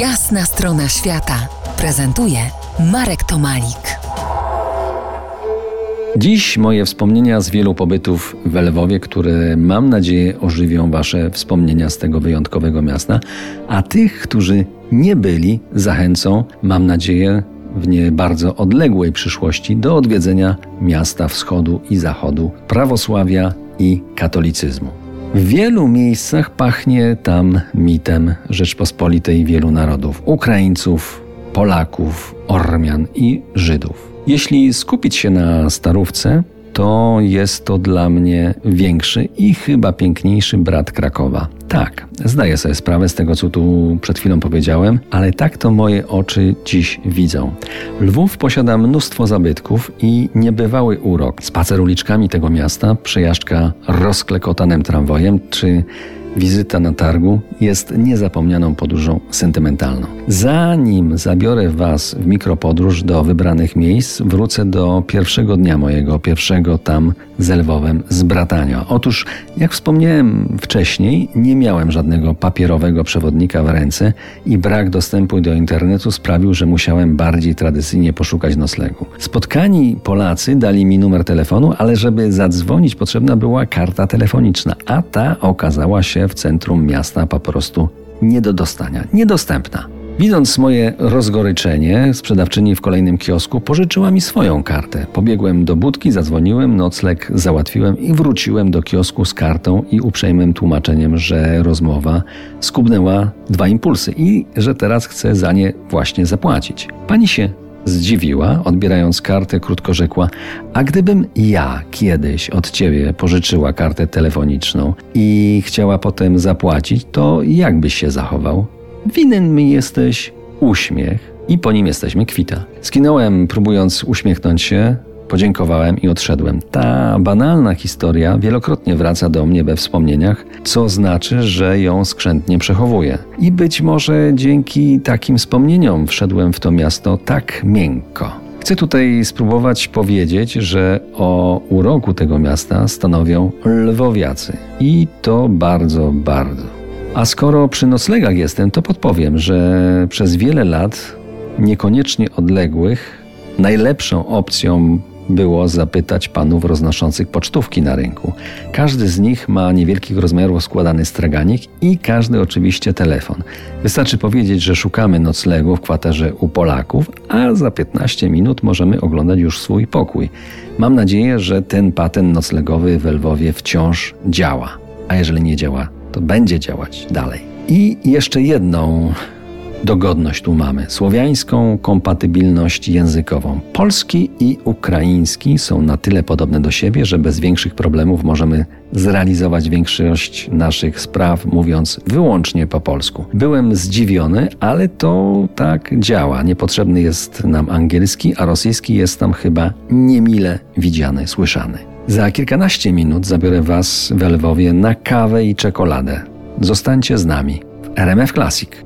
Jasna strona świata prezentuje Marek Tomalik. Dziś moje wspomnienia z wielu pobytów w Lwowie, które mam nadzieję ożywią Wasze wspomnienia z tego wyjątkowego miasta, a tych, którzy nie byli, zachęcą, mam nadzieję, w nie bardzo odległej przyszłości do odwiedzenia miasta wschodu i zachodu, prawosławia i katolicyzmu. W wielu miejscach pachnie tam mitem Rzeczpospolitej wielu narodów Ukraińców, Polaków, Ormian i Żydów. Jeśli skupić się na starówce, to jest to dla mnie większy i chyba piękniejszy brat Krakowa. Tak, zdaję sobie sprawę z tego, co tu przed chwilą powiedziałem, ale tak to moje oczy dziś widzą. Lwów posiada mnóstwo zabytków i niebywały urok. Spacer uliczkami tego miasta, przejażdżka rozklekotanym tramwajem czy Wizyta na targu jest niezapomnianą podróżą sentymentalną. Zanim zabiorę Was w mikropodróż do wybranych miejsc, wrócę do pierwszego dnia mojego pierwszego tam z Lwowem zbratania. Otóż, jak wspomniałem wcześniej, nie miałem żadnego papierowego przewodnika w ręce i brak dostępu do internetu sprawił, że musiałem bardziej tradycyjnie poszukać noclegu. Spotkani Polacy dali mi numer telefonu, ale żeby zadzwonić potrzebna była karta telefoniczna, a ta okazała się w centrum miasta po prostu nie do dostania, niedostępna. Widząc moje rozgoryczenie, sprzedawczyni w kolejnym kiosku pożyczyła mi swoją kartę. Pobiegłem do budki, zadzwoniłem, nocleg załatwiłem i wróciłem do kiosku z kartą i uprzejmym tłumaczeniem, że rozmowa skubnęła dwa impulsy i że teraz chcę za nie właśnie zapłacić. Pani się Zdziwiła, odbierając kartę, krótko rzekła: A gdybym ja kiedyś od ciebie pożyczyła kartę telefoniczną i chciała potem zapłacić, to jak byś się zachował? Winien mi jesteś uśmiech i po nim jesteśmy kwita. Skinąłem, próbując uśmiechnąć się, Podziękowałem i odszedłem. Ta banalna historia wielokrotnie wraca do mnie we wspomnieniach, co znaczy, że ją skrzętnie przechowuję. I być może dzięki takim wspomnieniom wszedłem w to miasto tak miękko. Chcę tutaj spróbować powiedzieć, że o uroku tego miasta stanowią lwowiacy. I to bardzo, bardzo. A skoro przy noclegach jestem, to podpowiem, że przez wiele lat niekoniecznie odległych najlepszą opcją było zapytać panów roznoszących pocztówki na rynku. Każdy z nich ma niewielkich rozmiarów składany straganik i każdy oczywiście telefon. Wystarczy powiedzieć, że szukamy noclegu w kwaterze u Polaków, a za 15 minut możemy oglądać już swój pokój. Mam nadzieję, że ten patent noclegowy w Lwowie wciąż działa. A jeżeli nie działa, to będzie działać dalej. I jeszcze jedną dogodność tu mamy. Słowiańską kompatybilność językową. Polski i ukraiński są na tyle podobne do siebie, że bez większych problemów możemy zrealizować większość naszych spraw mówiąc wyłącznie po polsku. Byłem zdziwiony, ale to tak działa. Niepotrzebny jest nam angielski, a rosyjski jest tam chyba niemile widziany, słyszany. Za kilkanaście minut zabiorę Was w Lwowie na kawę i czekoladę. Zostańcie z nami w RMF Classic.